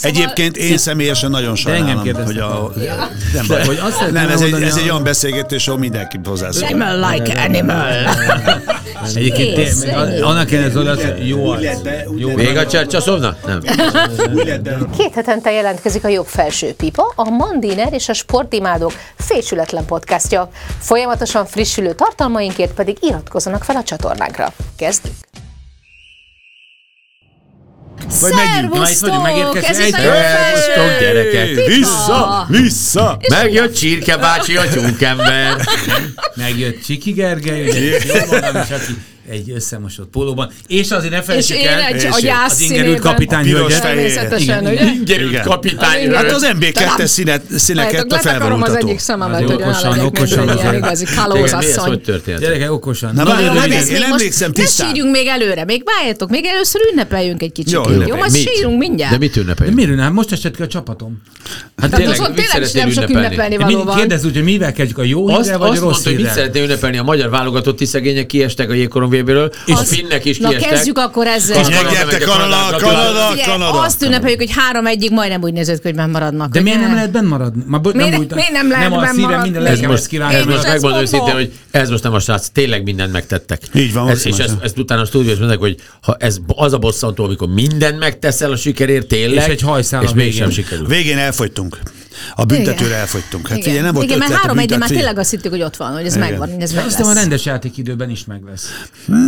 Szóval... Egyébként én személyesen nagyon sajnálom, hogy a... Nem, baj, hogy azt nem ez, egy, ez egy olyan beszélgetés, ahol mindenki hozzászól. Animal like animal. Egyébként annak ez az jó jó Még a csercsaszovna? Nem. Két hetente jelentkezik a jogfelső pipa, a Mandiner és a sportimádók fésületlen podcastja. Folyamatosan frissülő tartalmainkért pedig iratkozzanak fel a csatornánkra. Kezdjük! Vagy megyünk. Na, itt vagyunk. Ez Szervusztok, gyerekek! Vissza! Vissza! Megjött Csirke bácsi, a tyúkember. Megjött Csiki Gergely, jó magam is, aki egy összemosott pólóban. És azért ne felejtsük És el, egy- a az ingerült kapitány fehér. Természetesen, ugye? Ingerült Igen. kapitány. Hát az MB2-es színet, színeket a Letakarom az felvonultató. egyik szememet, hogy okosan, okosan egy azért. igazi kalózasszony. hogy történt? Gyereke, okosan. Na, Nagyon röviden. Én emlékszem ne tisztán. sírjunk még előre, még várjatok, még először ünnepeljünk egy kicsit. Jó, Jó, majd Mit? sírunk mindjárt. De mit ünnepeljünk? miért nem? Most esett ki a csapatom. Hát mit tényleg nem sok ünnepelni De mi, való van. kérdezz úgy, hogy mivel kezdjük a jó Azt, hírrel, vagy azt a rossz mondta, hogy mit hírrel? szeretné ünnepelni a magyar válogatott szegények kiestek a jégkoron VB-ről, a Az- finnek is Na kiestek. kezdjük akkor ezzel. Nyerte Kanada, Kanada, Figyelj, Kanada. azt ünnepeljük, hogy három egyig majdnem úgy nézett, hogy maradnak. De miért ne. nem lehet benn maradni? Ma, bo- Miért- úgy- miért nem lehet Nem a szívem minden Ez most, kívánja. ez most megmondom mondom. őszintén, hogy ez most nem a srác, tényleg mindent megtettek. Így van, ez, És ezt, ezt utána a stúdiós mondták, hogy ha ez az a bosszantó, amikor mindent megteszel a sikerért, tényleg, És egy hajszál és a mégsem sikerül. Végén elfogytunk. A büntetőre elfogytunk. Hát Igen. ugye nem volt Igen, mert három egyig már büntető. tényleg azt hittük, hogy ott van, hogy ez megvan, hogy ez meg Azt hiszem a rendes játékidőben is meg lesz.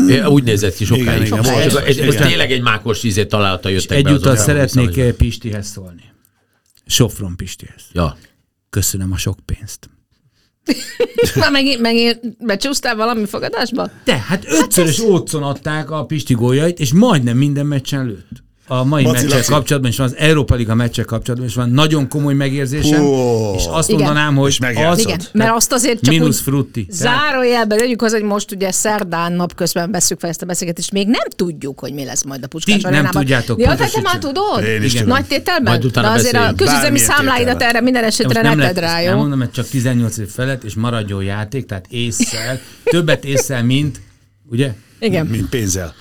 É, Úgy nézett ki sokáig. Igen, igen, Most, most- ez, igen. tényleg egy mákos ízét találta jöttek be Egyúttal azok, szeretnék Pistihez szólni. Sofron Pistihez. Ja. Köszönöm a sok pénzt. Már megint, megint becsúsztál valami fogadásba? De, hát ötszörös ócon adták a Pisti góljait, és majdnem minden meccsen lőtt. A mai meccsel Laci. kapcsolatban is van, az Európa Liga meccsel kapcsolatban is van nagyon komoly megérzésem, Hú. és azt Igen. mondanám, hogy az, Igen, mert azt azért csak Minusz frutti. Zárójelben legyünk hozzá, hogy most ugye szerdán napközben veszük fel ezt a beszélgetést, még nem tudjuk, hogy mi lesz majd a Puskás Ti nem arénában. tudjátok, Ja, te, már tudod? Én is. Nagy tételben? Majd utána De azért a beszéljünk. közüzemi Bármilyen számláidat erre minden esetre nem ne tedd rá, jó? elmondom, mert csak 18 év felett, és maradjon játék, tehát észszel, többet észszel, mint, ugye? Igen. Mint pénzzel.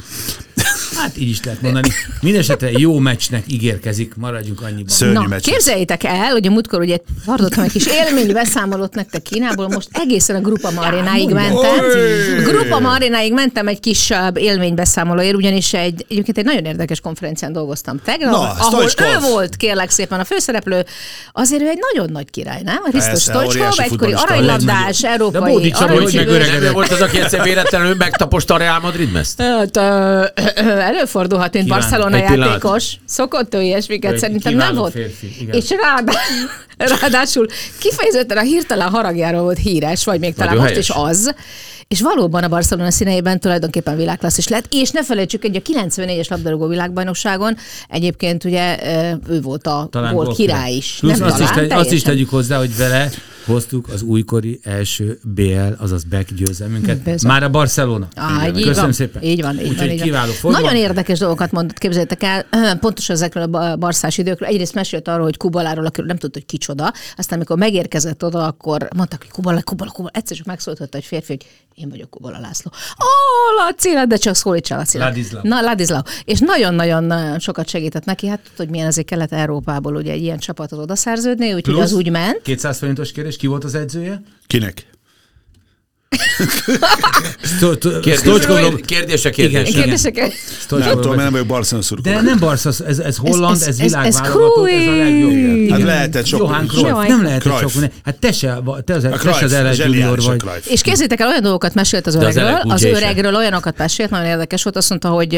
Hát így is lehet mondani. Mindenesetre jó meccsnek ígérkezik, maradjunk annyiban. Szörnyű Na, meccs. képzeljétek el, hogy a múltkor ugye tartottam egy kis élmény beszámolót nektek Kínából, most egészen a Grupa Marináig mentem. A Grupa Marináig mentem egy kisebb élménybeszámolóért, ugyanis egy, egyébként egy nagyon érdekes konferencián dolgoztam tegnap, Na, ahol Stoichkov. ő volt, kérlek szépen, a főszereplő. Azért ő egy nagyon nagy király, nem? Persze, Stoichkov, egykori aranylabdás, De európai Bódi Csaba, hogy megöregedett. Volt az, aki egyszer véletlenül megtaposta a Real Madrid mezt? Előfordulhat, mint Kívánok. Barcelona Egy pillanat. játékos. Szokott ő ilyesmiket, egy szerintem nem volt. férfi, igen. És ráadá, ráadásul kifejezetten a hirtelen haragjáról volt híres, vagy még talán Nagyon most helyes. is az. És valóban a Barcelona színeiben tulajdonképpen világklasszis lett, és ne felejtsük, hogy a 94-es labdarúgó világbajnokságon egyébként ugye ő volt a Talán gól gólkirály. király is. Plusz nem azt, talán, is tegy, azt is tegyük hozzá, hogy vele hoztuk az újkori első BL, azaz Beck győzelmünket. Persze. Már a Barcelona. Á, így Köszönöm van. szépen. Így van, így van, így van. kiváló forma. Nagyon érdekes dolgokat mondott, képzeljétek el, pontosan ezekről a ba- barszás időkről. Egyrészt mesélt arról, hogy Kubaláról, akiről nem tudta, hogy kicsoda. Aztán, amikor megérkezett oda, akkor mondták, hogy Kubala, Kubala, Kubala. Egyszer csak megszólította egy férfi, hogy én vagyok Kubala László. Ó, Laci, de csak szólítsál Laci. Ladislav. Na, Ladislav. És nagyon-nagyon sokat segített neki. Hát tudod, hogy milyen azért Kelet-Európából ugye egy ilyen csapatot odaszerződni, úgyhogy az úgy ment. 200 forintos kérdés, ki volt az edzője? Kinek? Stoichkov- Kérdése, kérdése, Igen. kérdése. Kérdéseket. Nem tudom, mert nem vagyok Barcelona szurkoló. De nem Barca, ez, ez holland, ez, ez- ez, ez- világválogatott, ez, a legjobb. Igen. Hát lehetett sok. Johan Cruyff. Nem lehetett sok. Hát te se, te, az, te se az zseniális junior vagy. És képzétek el, olyan dolgokat mesélt az öregről, az öregről olyanokat mesélt, nagyon érdekes volt, azt mondta, hogy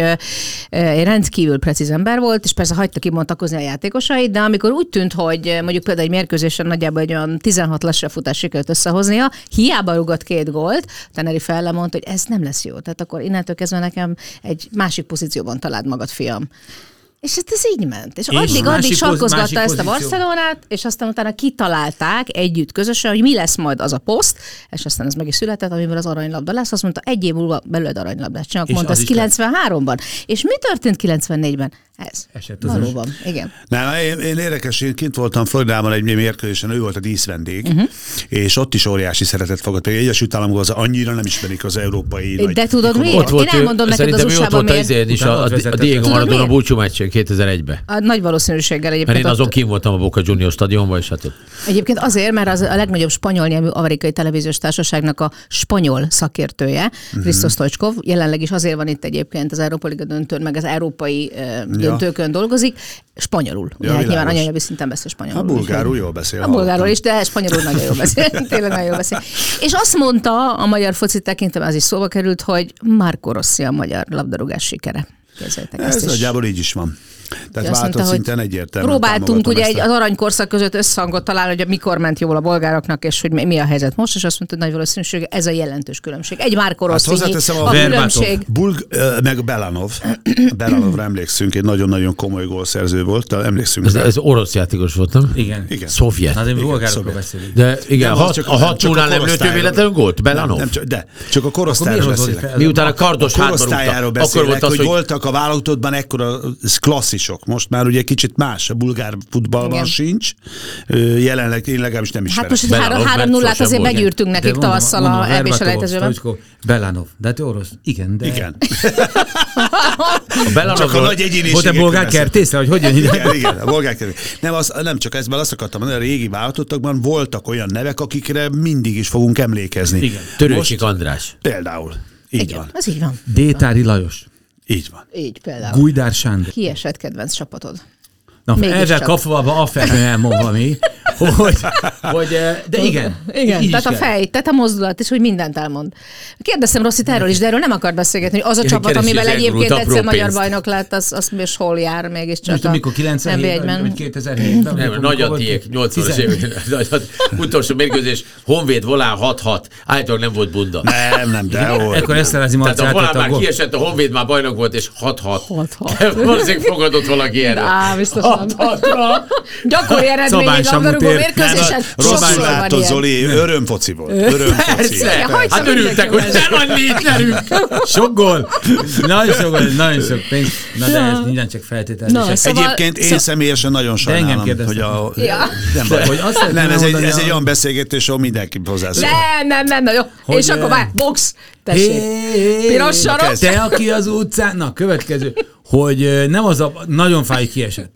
egy rendkívül precíz ember volt, és persze hagyta kibontakozni a játékosait, de amikor úgy tűnt, hogy mondjuk például egy mérkőzésen nagyjából egy olyan 16 lesre futás sikerült összehoznia, hiába rugott két gólt, Teneri fel mondta, hogy ez nem lesz jó. Tehát akkor innentől kezdve nekem egy másik pozícióban találd magad, fiam. És hát ez így ment. És, És addig, addig másik poz- sarkozgatta ezt a. Barcelonát, és aztán utána kitalálták együtt közösen, hogy mi lesz majd az a poszt, és aztán ez meg is született, amivel az aranylabda lesz. Azt mondta, egy év múlva belőled aranylabdát csinálok, mondta az ez is lett. 93-ban. És mi történt 94-ben? Ez. Esett az Valóban, igen. Nem, én, én érdekes, én kint voltam Floridában egy mérkőzésen, ő volt a díszvendég, uh-huh. és ott is óriási szeretet. Pedig Egyesült Államokban az annyira nem ismerik az európai nagy De tudod ikonok. miért? Ott volt Én elmondom neked az szerintem ő ott USA-ban volt a miért. is, a, ott a, a. Diego Tudod Maradona búcsú meccsig. 2001-ben. A nagy valószínűséggel Mert egyébként. én azon kim voltam a Boca Junior stadionban, és hát Egyébként azért, mert az a legnagyobb spanyol nyelvű amerikai televíziós társaságnak a spanyol szakértője, Mhm. Krisztus Stoichkov, jelenleg is azért van itt egyébként az Európa Liga döntőn, meg az európai ja. döntőkön dolgozik, spanyolul. Ugye, Ja, hát nyilván anyanyelvi szinten beszél spanyolul. A bulgárul jól beszél. A bulgárul is, de spanyolul nagyon jól beszél. Tényleg nagyon jól beszél. És azt mondta a magyar foci tekintve, az is szóba került, hogy Marco Rossi a magyar labdarúgás sikere. Képzeljétek Ez ezt nagyjából így is van. Tehát Azt mondta, szinten egyértelműen Próbáltunk ugye ezt egy, az aranykorszak között összhangot találni, hogy mikor ment jól a bolgároknak, és hogy mi a helyzet most, és azt mondta, hogy nagy valószínűség ez a jelentős különbség. Egy Márko Hát Rosszinyi hozzáteszem a a különbség. Bulg, meg Belanov. Belanovra emlékszünk, egy nagyon-nagyon komoly gólszerző volt, de emlékszünk. ez, ez orosz játékos volt, nem? Igen. Igen. Szovjet. Igen, bolgárokról szovjet. beszélünk. De igen, Nem, hat, csak- a nem, hat csak a nullán nem lőtt véletlenül gólt? Belanov? Nem, csak, de csak a korosztályról beszélek. Miután a kardos beszélek, Akkor volt az, hogy, voltak a válogatottban ekkora ez klasszisok. Most már ugye kicsit más, a bulgár futballban Igen. sincs. Jelenleg én legalábbis nem ismerem. Hát most egy Belanov, három, három mert nullát sosem azért volt. megűrtünk nekik tavasszal a EB Verbatov, selejtezőben. Stoichkov, Belanov. De hát orosz. Igen, de... Igen. a Csak a nagy egyéniségek. Volt-e bolgár kertészre, hogy hogy jön ide? Igen, igen, a bolgár kerül. Nem, az, nem csak ezben azt akartam mondani, a régi vállalatokban voltak olyan nevek, akikre mindig is fogunk emlékezni. Igen. Törőcsik András. Például. Így Igen, van. ez így van. Détári Lajos. Így van. Így például. Gujdár Sándor. Kiesett kedvenc csapatod. Na, Mégiscsak. ezzel kapcsolatban a felnő elmondva mi, hogy, hogy, eh, de igen. Igen, így tehát a fej, tehát a mozdulat, és hogy mindent elmond. Kérdeztem Rosszit erről is, de erről nem akar beszélgetni, hogy az a csapat, amivel egyébként egyszer magyar bajnok lett, az, az most hol jár mégiscsak Nem tudom, a mikor 97-ben, vagy 2007-ben. Nem, nagy a tiék, 80-as évek. Utolsó mérkőzés, Honvéd volán 6-6. Állítólag nem volt bunda. Nem, nem, de jó. Ekkor Eszterházi Tehát Marci a volán már kiesett, a Honvéd már bajnok volt, és 6-6. 6-6. Valószínűleg fogadott valaki erről. Á, biztos nem. Gyakori eredmény Szabály egy labdarúgó mérkőzésen. Van látod, ilyen. Zoli, örömfoci volt. Örömfoci. Hát örültek, hogy van négy nyerünk. Sok gól. Nagyon sok gól, nagyon sok pénz. Na de ez minden csak Na, feltételezés. Szóval- Egyébként én szó- személyesen nagyon sajnálom, hogy a... Ja. Nem, baj. Hogy azt nem ez, egy, ez egy olyan beszélgetés, ahol mindenki hozzászól. Nem, nem, nem. Hogy, És akkor már, box, tessék. Piros sarok. Te, aki az utcán, na, következő, hogy nem az a, nagyon fáj, kiesett.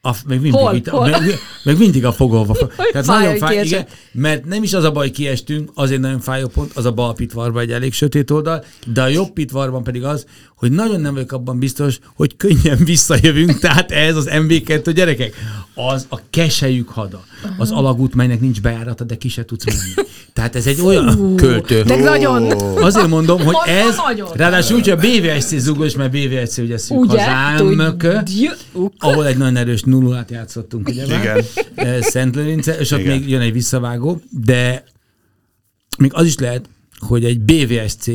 A, meg, mindig, Hol? Itt, Hol? Meg, meg, mindig a fogolva. Tehát nagyon fáj, igen, mert nem is az a baj, kiestünk, azért nagyon fájó pont, az a bal pitvarban egy elég sötét oldal, de a jobb pitvarban pedig az, hogy nagyon nem vagyok abban biztos, hogy könnyen visszajövünk, tehát ez az MB2 gyerekek, az a keselyük hada, az alagút, melynek nincs bejárata, de ki se tudsz menni. Tehát ez egy olyan Költő. De nagyon. Azért mondom, hogy ez, ráadásul úgy, hogy a BVSC zugos, mert BVSC ugye szűk Ugye? hazám, Tudjuk. ahol egy nagyon erős nullát játszottunk, ugye már? Igen. Szent Lőrince, és ott Igen. még jön egy visszavágó, de még az is lehet, hogy egy BVSC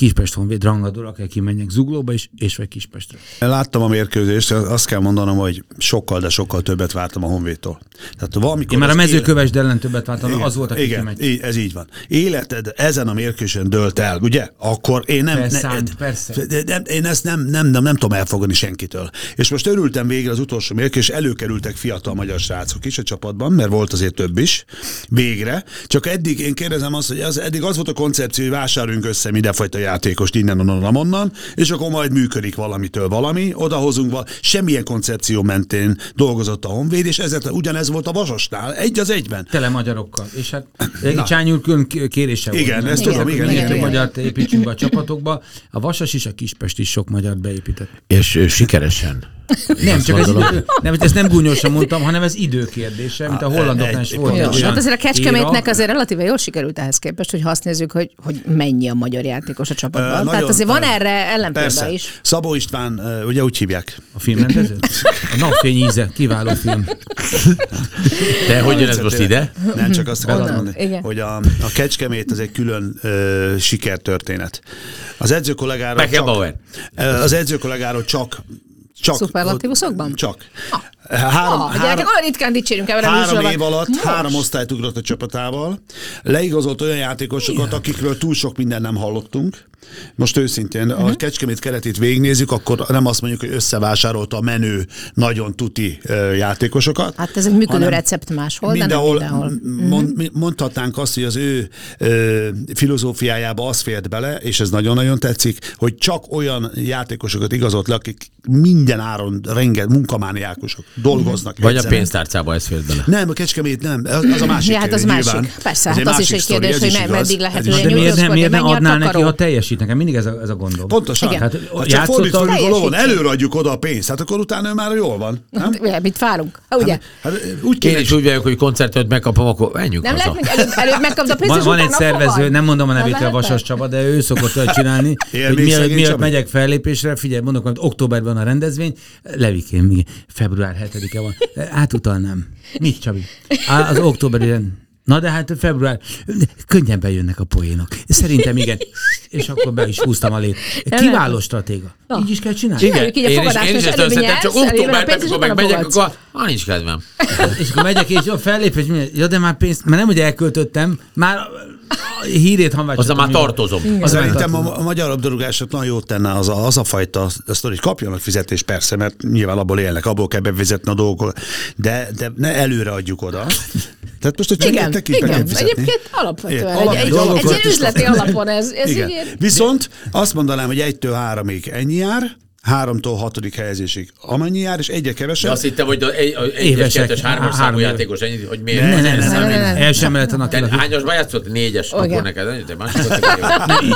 Kispest Honvéd rangadóra kell kimenjek Zuglóba is, és vagy Kispestre. Láttam a mérkőzést, azt kell mondanom, hogy sokkal, de sokkal többet vártam a Honvédtól. Tehát valamikor Én már a az mezőkövesd ellen többet vártam, mert az volt, aki igen, így- ez így van. Életed ezen a mérkőzésen dölt el, ugye? Akkor én nem... Persze, persze. De, de, én ezt nem, nem, nem, nem tudom elfogadni senkitől. És most örültem végre az utolsó mérkőzés, előkerültek fiatal magyar srácok is a csapatban, mert volt azért több is, végre. Csak eddig én kérdezem azt, hogy az, eddig az volt a koncepció, hogy vásároljunk össze mindenfajta játékost innen, onnan, onnan, és akkor majd működik valamitől valami, odahozunk val- Semmilyen koncepció mentén dolgozott a Honvéd, és ezért ugyanez volt a Vasasnál, egy az egyben. Tele magyarokkal. És hát egy Csányúr külön kérése volt. Igen, ezt tudom, hogy igen, igen, igen. magyart építsünk be a csapatokba. A Vasas is, a Kispest is sok magyart beépített. És sikeresen. Nem, azt csak ez gondolom. idő, nem, ezt nem gúnyosan mondtam, hanem ez idő kérdése, mint a hollandoknál is volt. Jó, hát azért a Kecskemétnek éra. azért relatíve jól sikerült ehhez képest, hogy azt nézzük, hogy, hogy mennyi a magyar játékos a Ö, csapatban. Tehát nagyon- azért van ö, erre ellenpélda is. Szabó István, ö, ugye úgy hívják. A filmrendező? A napfény íze, kiváló film. Te hogy jön ez most ide? Nem csak azt akartam mondani, igen. hogy a, a Kecskemét az egy külön ö, sikertörténet. Az edző kollégáról csak, ö, az edző kollégáról csak csak Szuperlatívuszokban? Csak. Három, Ah, gyerekek, olyan ritkán dicsérünk ebben a három év alatt Most. három osztályt ugrott a csapatával, leigazolt olyan játékosokat, akikről túl sok minden nem hallottunk. Most őszintén, Mhm. a Kecskemét keretét végignézzük, akkor nem azt mondjuk, hogy összevásárolta a menő, nagyon tuti játékosokat. Hát ez egy működő recept máshol, de nem mindenhol, mindenhol. Mhm. mond, mondhatnánk azt, hogy az ő ö, filozófiájába az fért bele, és ez nagyon-nagyon tetszik, hogy csak olyan játékosokat igazolt le, akik minden áron renget munkamániákusok, dolgoznak. Vagy a pénztárcába ez fért bele. Nem, a Kecskemét nem, az az a másik Ja, hát az kérdés, másik. nyilván. Persze, Ez hát az másik is egy kérdés, hogy meddig lehet De miért, nem, miért ne mennyi a adnál neki, ha teljesít? Nekem mindig ez a, ez a gondom. Pontosan. Igen. Hát, Hát hát csak fordítva, amikor lovon Teljesítsen. előre adjuk oda a pénzt, hát akkor utána ő már jól van. Nem? Hát, Mit várunk? Ha, ugye? Hát, úgy Én kéne is úgy vagyok, hogy koncertet megkapom, akkor menjünk Nem lehet, előbb, előbb megkapd a pénzt, Van, egy szervező, nem mondom a Nem nevét, a? Vasas Csaba, de ő szokott olyat csinálni, hogy mielőtt, Csabi? megyek fellépésre, figyelj, mondok, hogy októberben a rendezvény, Levikém, február 7-e van, átutalnám. Mit, Csabi? Az októberi Na de hát február, könnyen bejönnek a poénok. Szerintem igen. És akkor be is húztam a lét. Kiváló stratéga. Így is kell csinálni. Igen, Csináljuk így a én is, én is ezt összetem, csak októberben, amikor meg megyek, akkor ah, nincs kedvem. És akkor megyek, és a fellépés, ja, de már pénzt, mert nem, hogy elköltöttem, már hírét hanvácsottam. Azzal már tartozom. Az Szerintem a, a magyar labdarúgásnak nagyon jót tenne az a, az a fajta a sztori, hogy kapjanak fizetést persze, mert nyilván abból élnek, abból kell bevezetni a dolgokat, de, de ne előre adjuk oda. Tehát most a Igen, igen. fizetni. Egyébként alapvetően. Igen, Egy, alap- egy, egy, egy is üzleti alapon ez. ez Igen. így ilyen- Viszont azt mondanám, hogy egytől háromig ennyi jár, háromtól hatodik helyezésig amennyi jár, és egyre De kevesebb. azt hittem, hogy egy, egyes, kettes, hármas számú játékos, ennyi, hogy Ne, miért. ne, Nem, ne, nem, ne, nem, ne. El sem mehet a Te hányasban játszott? Négyes. Akkor Igen. neked, te másikat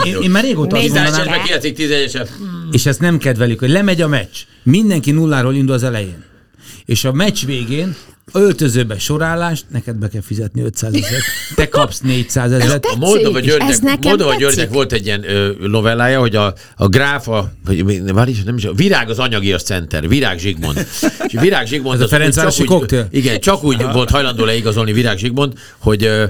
Én, én már régóta azt mondanám, tizenegyesen. és ezt nem kedvelik, hogy lemegy a meccs. Mindenki nulláról indul az elején. És a meccs végén öltözőbe sorállást, neked be kell fizetni 500 ezeret, te kapsz 400 ezeret. A Moldova Györgynek, Moldova. Györgynek volt egy ilyen ö, novellája, hogy a, a gráf, a, vagy várj is, nem is, a Virág az anyagias center, Virág Zsigmond. És a Virág Zsigmond a az Ferencvárosi csak úgy- koktél? Igen, csak úgy volt hajlandó leigazolni Virág Zsigmond, hogy ö,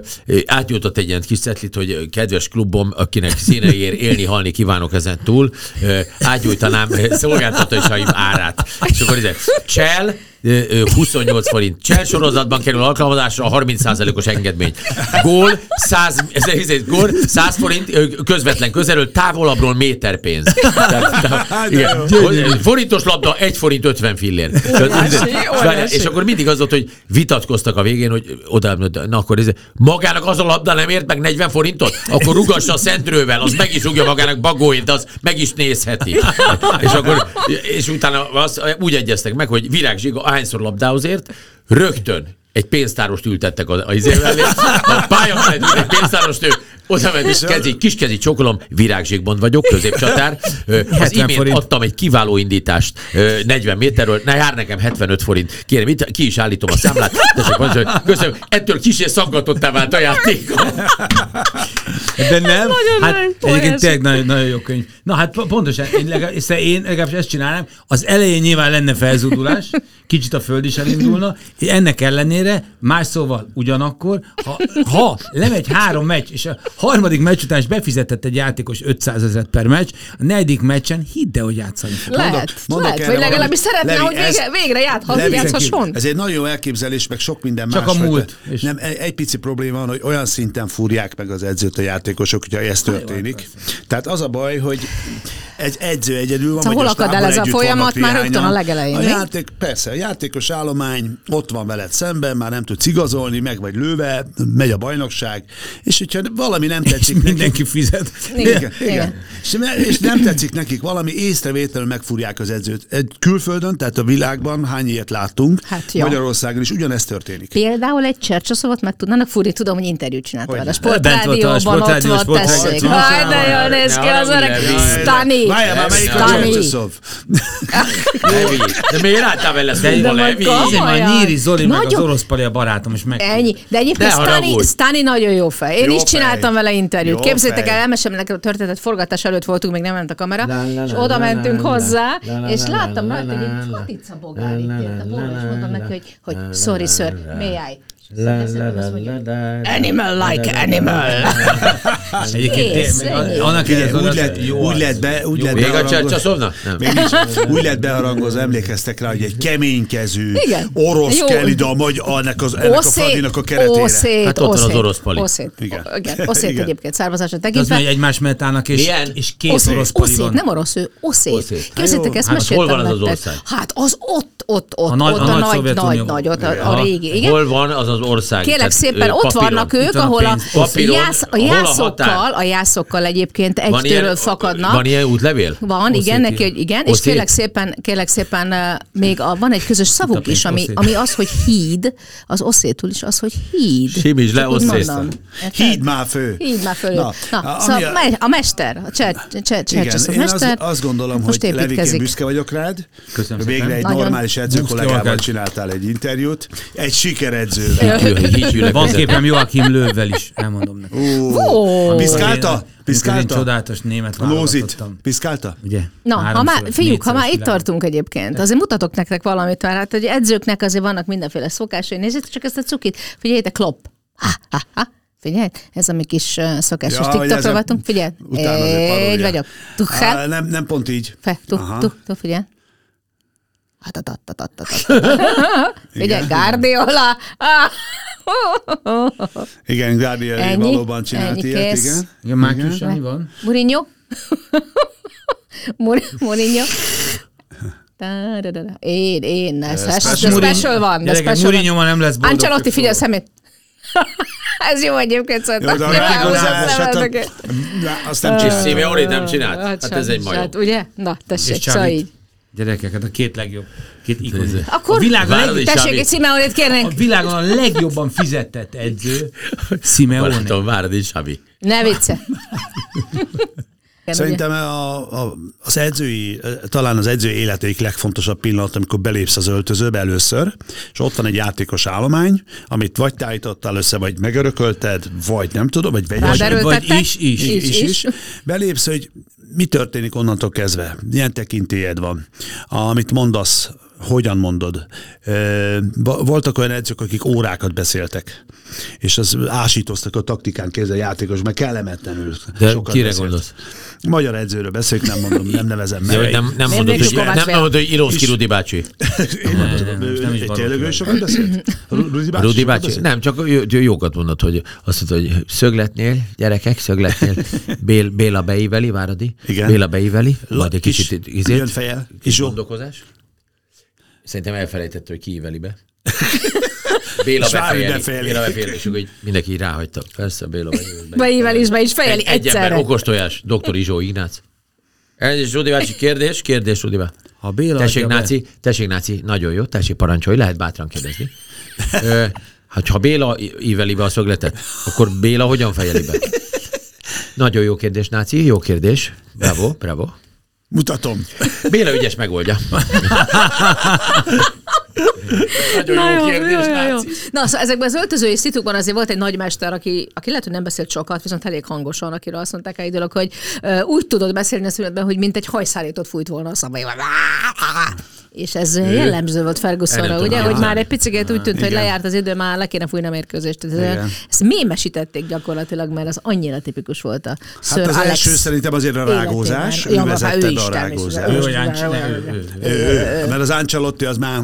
átnyújtott egy ilyen kis cetlit, hogy kedves klubom, akinek színeiért élni, halni kívánok ezen túl, ö, átnyújtanám ö, szolgáltatásaim árát. És akkor ez Csel, ö, ö, 28 forint. Csel sorozatban kerül alkalmazásra a 30%-os engedmény. Gól 100, ez, ez, ez, gól 100 forint közvetlen közelről, távolabbról méter pénz. Tehát, tehát, igen. Forintos labda, 1 forint 50 fillér. Tehát, És akkor mindig az volt, hogy vitatkoztak a végén, hogy oda, na akkor ez, magának az a labda nem ért meg 40 forintot, akkor rugassa a szendrővel, az meg is rúgja magának bagóért, az meg is nézheti. És akkor, és utána az, úgy egyeztek meg, hogy Virág Zsiga ahányszor labdához ért, rögtön egy pénztárost ültettek az izével, a pálya mellett egy pénztárost, ő oda ment, és kezi, kiskezi csokolom, Virág Zsigmond vagyok, középcsatár. Az 70 imént forint. adtam egy kiváló indítást ö, 40 méterről, na jár nekem 75 forint. Kérem, itt, ki is állítom a számlát. Tessék, köszönöm, ettől kicsi szaggatották vált a játék. De nem? hát nagy egyébként tényleg nagyon, nagyon jó könyv. Na hát po- pontosan, én, legalább, és én legalábbis ezt csinálnám. Az elején nyilván lenne felzúdulás, kicsit a föld is elindulna, ennek ellenére, más szóval ugyanakkor, ha, ha lemegy három meccs, és a harmadik meccs után is befizetett egy játékos 500 ezeret per meccs, a negyedik meccsen hidd el, hogy játszani fog. Lehet, mondok lehet, erre vagy legalábbis szeretne, Levi, hogy ez- végre, végre játhat, játszhasson. Ez egy nagyon jó elképzelés, meg sok minden Csak más. a vagy- múlt, és- Nem, egy, egy pici probléma van, hogy olyan szinten fúrják meg az edzőt a játékosok, hogyha ez történik. Tehát az a baj, hogy egy edző egyedül van, Szóval hol akad el ez a folyamat? Már rögtön a legelején, A mi? játék, persze, a játékos állomány ott van veled szemben, már nem tudsz igazolni, meg vagy lőve, megy a bajnokság, és hogyha valami nem tetszik nekik, Mindenki fizet. Igen, igen, igen. igen. És, és nem tetszik nekik valami, észrevétlenül megfúrják az edzőt. Egy külföldön, tehát a világban hány ilyet láttunk, Hát jó. Magyarországon is ugyanezt történik. Például egy csercsaszovat meg tudnának fúrni, tudom, hogy interjút csinált vele. Sportrádióban ott volt, tessék. Haj, de jól néz ki az öreg. Levi. Stani. Várjál már, melyik a? Levi, De miért álltál vele De, szóba, Levi? Azért már Nyíri Zoli, meg az orosz pali a barátom, és meg. Ennyi. De egyébként Stani, nagyon jó fej. Én Jó is csináltam vele interjút. Fej. el, elmesem neked a történetet, forgatás előtt voltunk, még nem ment a kamera, és oda mentünk hozzá, és láttam rajta, hogy egy fatica bogár itt a és mondtam neki, hogy, sorry sir, may I? La, la, la, la, la, Animal like animal. Egyébként annak úgy jó úgy lehet be, úgy lehet Még a beharangozni- Csercsaszovna? Nem. Még nincs. Úgy lett beharangozva, emlékeztek rá, hogy egy keménykező Igen. orosz Jó. kell ide a, magy- ennek, az, ennek a Fradinak a keretére. Oszét, Hát ott van az orosz pali. Oszét. Igen. Oszét egyébként származásra De az tekintve. megy egymás mellett állnak, és, és két orosz pali van. nem orosz, ő oszét. Oszét. Képzeljétek, ezt Hát az meséltem hol van az az ország? Hát az ott, ott, ott, A nagy- ott a nagy nagy, nagy, ott a, régi. Hol van az az ország? Kérlek Tehát, szépen, ö, ott papíron. vannak ők, van a ahol a. Papíron, jász, a a jászokkal, határ? a jászokkal egyébként egy Van ilyen- tőről fakadnak. Van ilyen útlevél? Van, igen, Oszétia. neki, hogy igen, és Oszét? kérlek szépen, kérlek szépen még a, van egy közös szavuk is, ami, oszét. ami az, hogy híd, az oszétul is az, hogy híd. Simítsd le. Érted? Híd már fő. Híd már föl. Na, Na, szóval a- a, a mester, a cser, cser, Igen, cser, én azt, mester, azt gondolom, hogy Levikén büszke vagyok rád. Köszönöm Végre egy normális edző kollégával csináltál egy interjút. Egy sikeredző. Hídgyűlek Van képem Joachim Lővvel is, elmondom neki. Ó. Piszkálta? Piszkálta? csodálatos német válogatottam. Piszkálta? Ugye? Na, ha már, fiúk, ha már itt tartunk egyébként, azért mutatok nektek valamit, mert hát hogy edzőknek azért vannak mindenféle szokásai. Nézzétek csak ezt a cukit. Figyeljétek, klopp. Ha, ha, ha. Figyelj, ez a mi kis szokásos Ja, ezen vagyunk. Figyelj, egy vagyok. Tuchel. nem, nem pont így. Fe, tu, tu, tu, figyelj. Figyelj, Guardiola. Igen, Guardiola Ennyi, valóban csinált ennyi, ilyet, kész. igen. Igen, Mátyus Jani van? Mourinho. Mourinho. Mourinho. Da-da-da-da. Én, én, ne, special, de Mourinho- special van, de Gyerekek, special Mourinho ma nem lesz boldog. Ancelotti, figyelj a szemét. Ez jó egyébként szerintem. de Jó, hát a- azt nem És csinálta. Simeone nem csinált? Hát ez egy majom. Ugye? Na, tessék, szóval így. Gyerekek, hát a két legjobb. Két ikon. Akkor a világon, leg, tessék, Simeonét kérnénk. a világon a legjobban fizetett edző Simeone. Barátom, várad is, Xavi. Ne vicce. Igen, Szerintem a, a, az edzői, talán az edzői életeik legfontosabb pillanat, amikor belépsz az öltözőbe először, és ott van egy játékos állomány, amit vagy te állítottál össze, vagy megörökölted, vagy nem tudom, vagy vegyes. Vagy is, is. Is, is, is. is. Belépsz, hogy mi történik onnantól kezdve, milyen tekintélyed van, amit mondasz, hogyan mondod. Voltak olyan edzők, akik órákat beszéltek, és az ásítoztak a taktikán kézzel játékos, mert kellemetlenül De sokat kire beszélt. gondolsz? Magyar edzőről beszélek, nem mondom, nem nevezem meg. nem, nem mondod, hogy, nem Béla? mondod, hogy Ilovszki Rudi bácsi. Én nem nem, nem tényleg ő sokat beszélt? Rudi bácsi Rudi? Nem, csak jó- jó- jókat mondod, hogy azt mondod, hogy szögletnél, gyerekek, szögletnél, Bél, Béla beíveli, Váradi, Igen. Béla beíveli, majd egy kicsit jön izért, fejel. kis Izsó. gondolkozás. Szerintem elfelejtette, hogy ki íveli be. Béla befejeli. befejeli. Béla befejeli, és így mindenki ráhagyta. Persze, Béla. Beível is, be is fejeli Egy, egy ember, egyszerre. okos tojás, dr. Izsó Ignác. Ez Rudi bácsi, kérdés, kérdés, Rudi. Ha Béla Tessék, adja be- Náci, tessék, Náci, nagyon jó, tessék, parancsolj, lehet bátran kérdezni. Ö, hát, ha Béla íveli be a szögletet, akkor Béla hogyan fejeli be? Nagyon jó kérdés, Náci, jó kérdés. Bravo, bravo. Mutatom. Béla ügyes megoldja. Nagyon Na jó jó, kérdés, jó, jó. Na, szóval ezekben az öltözői szitukban azért volt egy nagymester, aki, aki lehet, hogy nem beszélt sokat, viszont elég hangosan, akiről azt mondták egy dolog, hogy uh, úgy tudod beszélni a születben, hogy mint egy hajszárítót fújt volna a szabályban. És ez jellemző volt Fergusonra, ugye, hogy már egy picit úgy tűnt, hogy Igen. lejárt az idő, már le kéne fújni a mérkőzést. Igen. Ezt mémesítették gyakorlatilag, mert az annyira tipikus volt a Hát Sir az Alex első szerintem azért a rágózás, ő életében. vezette ő is a rágózást. Ő, hogy ő, ő, ő. Ő, ő, mert az Ancelotti az már,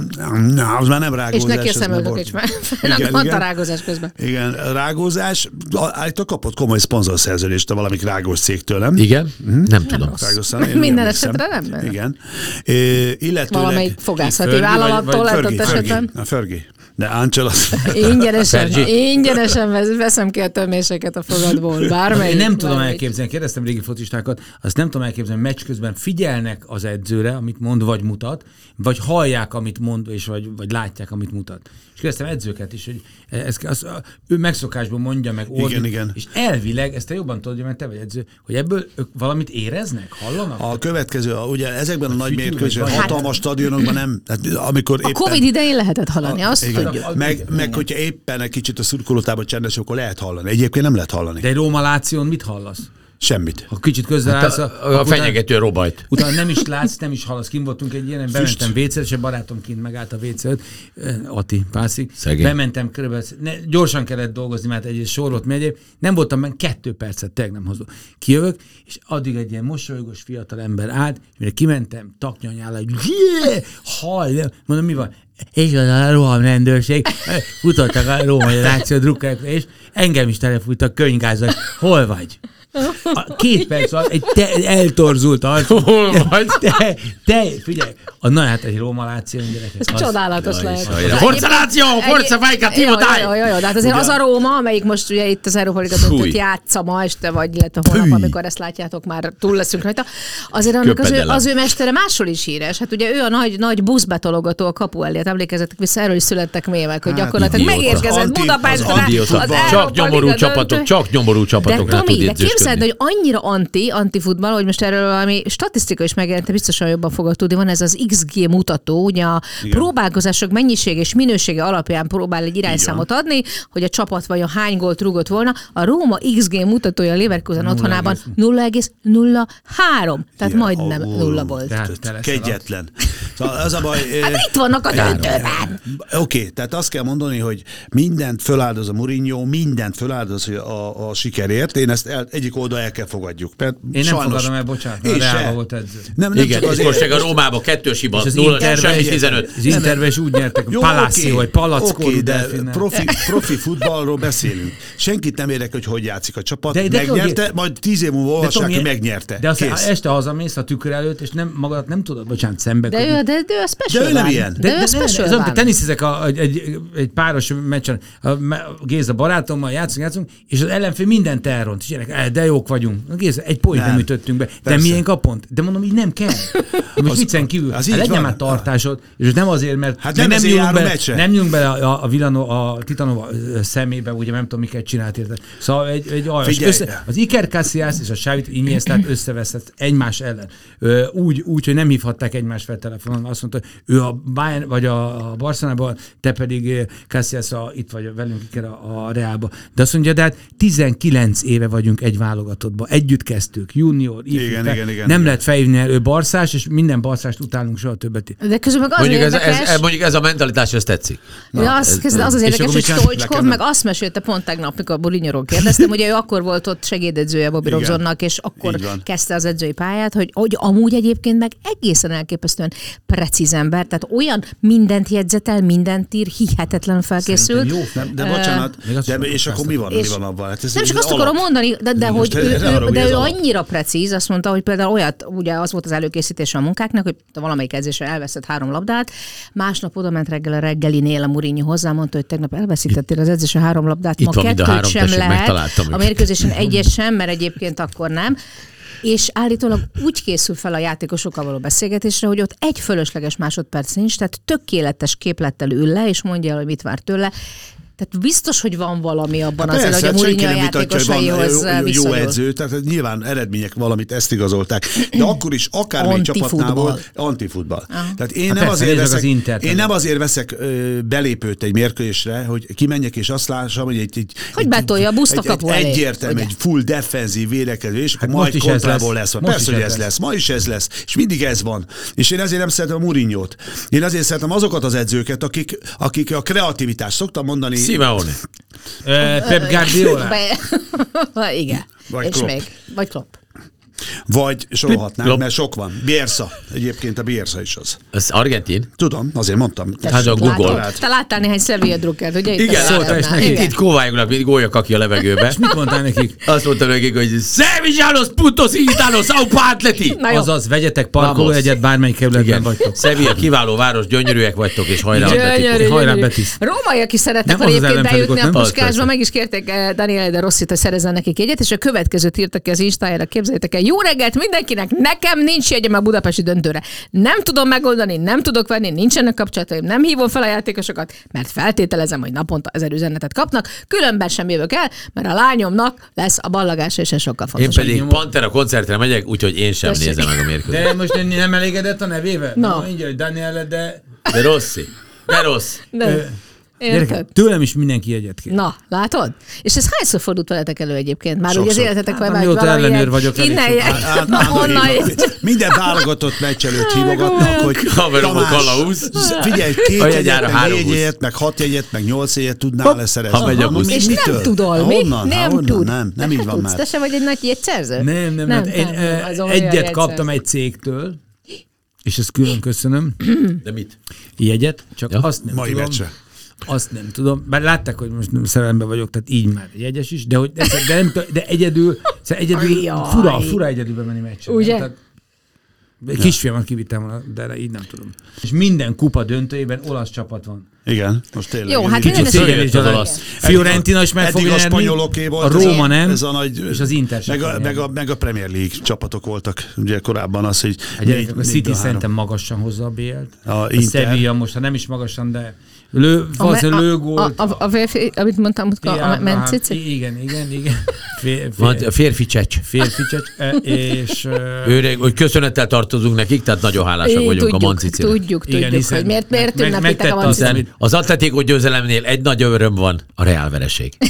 na, az már nem És rágózás. neki a már szemöldök is, mondta igen. rágózás közben. Igen, a rágózás, állítólag kapott komoly szponzorszerződést a valamik rágós cégtől, nem? Igen? Nem tudom. Minden esetre nem. Igen. Illetőleg... Valamelyik fogászati Fergie vagy- vállalattól vagy lehetett Fergie, Fergie, esetben. a Fergie. De Ancelotti... Ingyenesen, ingyenesen vesz- veszem ki a töméseket a fogadból. Bármelyik. Én nem tudom bármelyik. elképzelni, kérdeztem régi focistákat, azt nem tudom elképzelni, meccs közben figyelnek az edzőre, amit mond vagy mutat, vagy hallják, amit mond, és vagy, vagy látják, amit mutat. Kérdeztem edzőket is, hogy ez, az, ő megszokásból mondja meg, ordít, Igen, igen. és elvileg, ezt te jobban tudod, mert te vagy edző, hogy ebből ők valamit éreznek, hallanak? A következő, a- ugye ezekben a nagy Figyelj, mérkőzésben, vagy- hatalmas stadionokban nem, tehát amikor A éppen... Covid idején lehetett hallani, azt igen, tudjuk. meg, meg, hogyha éppen egy kicsit a szurkolótában csendes, akkor lehet hallani. Egyébként nem lehet hallani. De egy Róma Láción mit hallasz? Semmit. Ha kicsit közel Hát állsz, a, a utána- fenyegető robajt. Utána nem is látsz, nem is hallasz. Kint voltunk egy ilyen, bementem WC-t, és egy barátom kint megállt a wc Ati Pászik. Szegény. Bementem körülbelül, ne, gyorsan kellett dolgozni, mert egy sor volt megyéb. Nem voltam meg kettő percet, tényleg nem hozom. Kijövök, és addig egy ilyen mosolygós fiatal ember állt, és mire kimentem, taknyanyállal, hogy hall, mondom, mi van? És az a roham rendőrség, futottak a római ráció drukkerek, és engem is telefújtak könyvgázak. Hol vagy? A két perc alatt egy te, eltorzult arc. Hol vagy? Te, te, figyelj, a na hát egy Róma láció gyerekek. Ez az- csodálatos lehet. Sajnálom. Forza Lazio, Forza Fajka, Timo, Jó, dai! jó, jó, jó, de hát azért az a Róma, amelyik most ugye itt az Európa Liga döntőt játsza ma este, vagy illetve holnap, amikor ezt látjátok, már túl leszünk rajta. Azért annak az ő, az ő mestere máshol is híres. Hát ugye ő a nagy, nagy buszbetologató a kapu elé. Hát emlékezzetek vissza, erről is születtek mémek, hogy Hát, gyakorlatilag megérkezett Budapestre. az az Csak nyomorú csapatok, csak nyomorú De csapatoknál tud Tomi, de képzeld, hogy annyira anti, anti futball, hogy most erről valami statisztika is megjelent, te biztosan jobban fogod tudni, van ez az XG mutató, ugye a próbálkozások mennyiség és minősége alapján próbál egy irányszámot adni, hogy a csapat vajon hány gólt rúgott volna. A Róma XG mutatója a Leverkusen otthonában 0,03, tehát Igen, majdnem ó, nulla volt. A- Kegyetlen. Szóval az a baj... eh, Hát itt vannak a döntőben. Oké, okay, tehát azt kell mondani, hogy mindent föláldoz a Mourinho, mindent föláldoz a, a sikerért. Én ezt el, egyik oldal el kell fogadjuk. Mert Én nem sajnos, fogadom el, bocsánat, Én a se. Reálban volt edző. Nem, nem Igen, csak és azért, most meg a Rómába kettős hiba, És az nulla, semmi 15. Az Interben is úgy nyertek, Jó, Palacio, oké, vagy Palackó, oké, de profi, profi futballról beszélünk. Senkit nem érdekel, hogy hogy játszik a csapat. De- De, de- megnyerte, oké. majd tíz év múlva olvassák, hogy megnyerte. De aztán Kész. este hazamész a tükör előtt, és nem magadat nem tudod, bocsánat, szembe De ő, de, de ő a special De ő nem ilyen. De, ő a special ez olyan, van. teniszezek egy, egy, páros meccsen, Géza barátommal játszunk, játszunk, és az ellenfél mindent elront. És ilyenek, "Eh, de jók vagyunk. Géza, egy poént nem, Nem. ütöttünk be. De Persze. milyen kapont? De mondom, így nem kell. Most viccen kívül. az legyen van. már tartásod, és nem azért, mert Hát nem ezért nyúlunk bele, nem nyúlunk bele a, a, Vilano, a Titanova szemébe, ugye nem tudom, miket csinált érte. Szóval egy, egy aljas. Össze, az Iker Casillas és a Sávit Iniestát összeveszett egymás ellen. Úgy, úgy, hogy nem hívhatták egymást fel telefonon. Azt mondta, ő a Bayern, vagy a, a Barcelonában, te pedig Casillas a, itt vagy velünk Iker a, a Reálba. De azt mondja, de hát 19 éve vagyunk egy válogatottban. Együtt kezdtük, junior, ifjú, Igen, igen, igen, Nem igen. lehet felhívni el, ő barszás, és minden barszást utálunk soha többet. De közben meg az Mondjuk ez, érdekes, ez, mondjuk ez a mentalitás, ez tetszik. de az, ez- ez, az az érdekes, hogy nem. meg azt mesélte pont tegnap, mikor Mourinho-ról kérdeztem, ugye ő akkor volt ott segédedzője Bobby. Robsonnak, és akkor kezdte az edzői pályát, hogy, hogy amúgy egyébként meg egészen elképesztően precíz ember, tehát olyan mindent jegyzetel, mindent ír, hihetetlen felkészült. Jó, Nem, de bocsánat, de, és akkor mi van, mi van abban? Hát ez, Nem csak ez azt akarom mondani, de, de, hogy ő, ő, de ő annyira precíz, azt mondta, hogy például olyat, ugye az volt az előkészítése a munkáknak, hogy valamelyik edzésre elveszett három labdát, másnap oda ment reggel a reggelinél a Mourinho hozzá, mondta, hogy tegnap elveszítettél az edzésre három labdát, Itt ma van a kettőt három, sem tessék, lehet, a mérkőzésen egyes sem, mert egyébként akkor nem. És állítólag úgy készül fel a játékosokkal való beszélgetésre, hogy ott egy fölösleges másodperc nincs, tehát tökéletes képlettel ül le, és mondja el, hogy mit vár tőle. Tehát biztos, hogy van valami abban Hát azért, hogy a senki Mourinho nem vitatja, hogy van jó, jó edző, tehát nyilván eredmények valamit ezt igazolták. De akkor is akármelyik csapatnál volt, antifutball. Tehát én Hát nem, persze, azért az veszek, Intert én nem azért veszek ö, belépőt egy mérkőzésre, hogy kimenjek és azt lássam, hogy egy, egy, Hogy egy, betolja a buszt a egy, kapu egy, elé, egyértelmű, ugye? egy full defenzív védekező, és Hát majd kontrából lesz. lesz. Persze, hogy ez lesz. Ma is ez lesz. És mindig ez van. És én ezért nem szeretem a Mourinho-t. Én azért szeretem azokat az edzőket, akik, akik a kreativitást szoktam mondani. Simeone. Pep Guardiola. Igen. Vagy és Klopp. még. Vagy Klopp. Vagy sorolhatnánk, Klopp. mert sok van. Bielsa. Egyébként a Bielsa is az. Ez argentin? Tudom, azért mondtam. Hát a Google. Látod? Te láttál néhány Sevilla drukkert, ugye? Itt Igen, a szólt Sevilla-nál. és neki. Itt, kóvályognak, mint gólyak, aki a levegőbe. Mit mondtál nekik? Azt mondtam nekik, hogy Sevillanos putos italos, au atleti. Na jó. Azaz, vegyetek Vamos. parkolóegyet, bármelyik kerületben Igen. vagytok. Sevilla kiváló város, gyönyörűek vagytok, és hajrá Gyönyörű. Hajrá. Betis. Rómaiak is szeretnek Nem az az egyébként bejutni a nem? puskásba, Az meg is kérték eh, Daniel de Rosszit, hogy szerezzen nekik jegyet, és a következőt írtak ki az Instájára, képzeljétek el, jó reggelt mindenkinek, nekem nincs jegyem a budapesti döntőre. Nem tudom megoldani, nem tudok venni, nincsenek kapcsolataim, nem hívom fel a játékosokat, mert feltételezem, hogy naponta ezer üzenetet kapnak, különben sem jövök el, mert a lányomnak lesz a ballagása, és ez sokkal Én fontosabb. pedig Pantera koncertre megyek, úgyhogy én sem Tessék. nézem meg a mérkőzést. De most nem elégedett a nevével? Na. Na, így, hogy Daniel, de... De Rossi. De rossz. De, Érted? Gyerekek, tőlem is mindenki jegyet kér. Na, látod? És ez hányszor fordult veletek elő egyébként? Már ugye az Sokszor. életetek Hát, vagy amióta valami ellenőr ilyen- vagyok, Innen, Á- állandó onnan hívogat. Minden válogatott meccs előtt hívogatnak, hogy Haveromok kalauz. Figyelj, két jegyet, meg három négy jegyet, meg hat jegyet, meg nyolc jegyet tudnál leszerezni. ha megy a busz. És nem mitől? tudod, mi? Nem tud. Nem, nem így van már. Te sem vagy egy nagy jegyszerző? Nem, nem, nem. eh, az egyet kaptam egy cégtől, és ezt külön köszönöm, De mit? jegyet, csak azt nem Mai tudom. Azt nem tudom. Bár látták, hogy most nem szerelemben vagyok, tehát így már jegyes is, de, hogy, de, de, nem, tudom, de egyedül, szóval egyedül fura, fura egyedül bemenni meccsre. Ugye? nem? Tehát, egy kisfiamat kivittem volna, de így nem tudom. És minden kupa döntőjében olasz csapat van. Igen, most tényleg. Jó, hát Kicsit esetre- szégyen és az olasz. Fiorentina is meg Eddig fogja a spanyoloké volt. a ez Róma nem, Ez a nagy, és az Inter meg a, meg, a, meg a Premier League csapatok voltak. Ugye korábban az, hogy A gyerekek, a négy- City négy- szerintem magasan hozza a BL-t. A A Inter. Sevilla most, ha nem is magasan, de lő, A, valószínűleg a, lőgólt. a, a, a, a, amit mondtam, a, a, a Mencici? Igen, igen, igen. Fér, fér, a férfi csecs. férfi csecs, e, és... Őre, hogy köszönettel tartozunk nekik, tehát nagyon hálásak vagyunk a tudjuk, Mancicinek. tudjuk, Igen, tudjuk, hiszen hogy miért, miért meg- ünnepítek a Hiszen az Atletico győzelemnél egy nagy öröm van, a Reál vereség.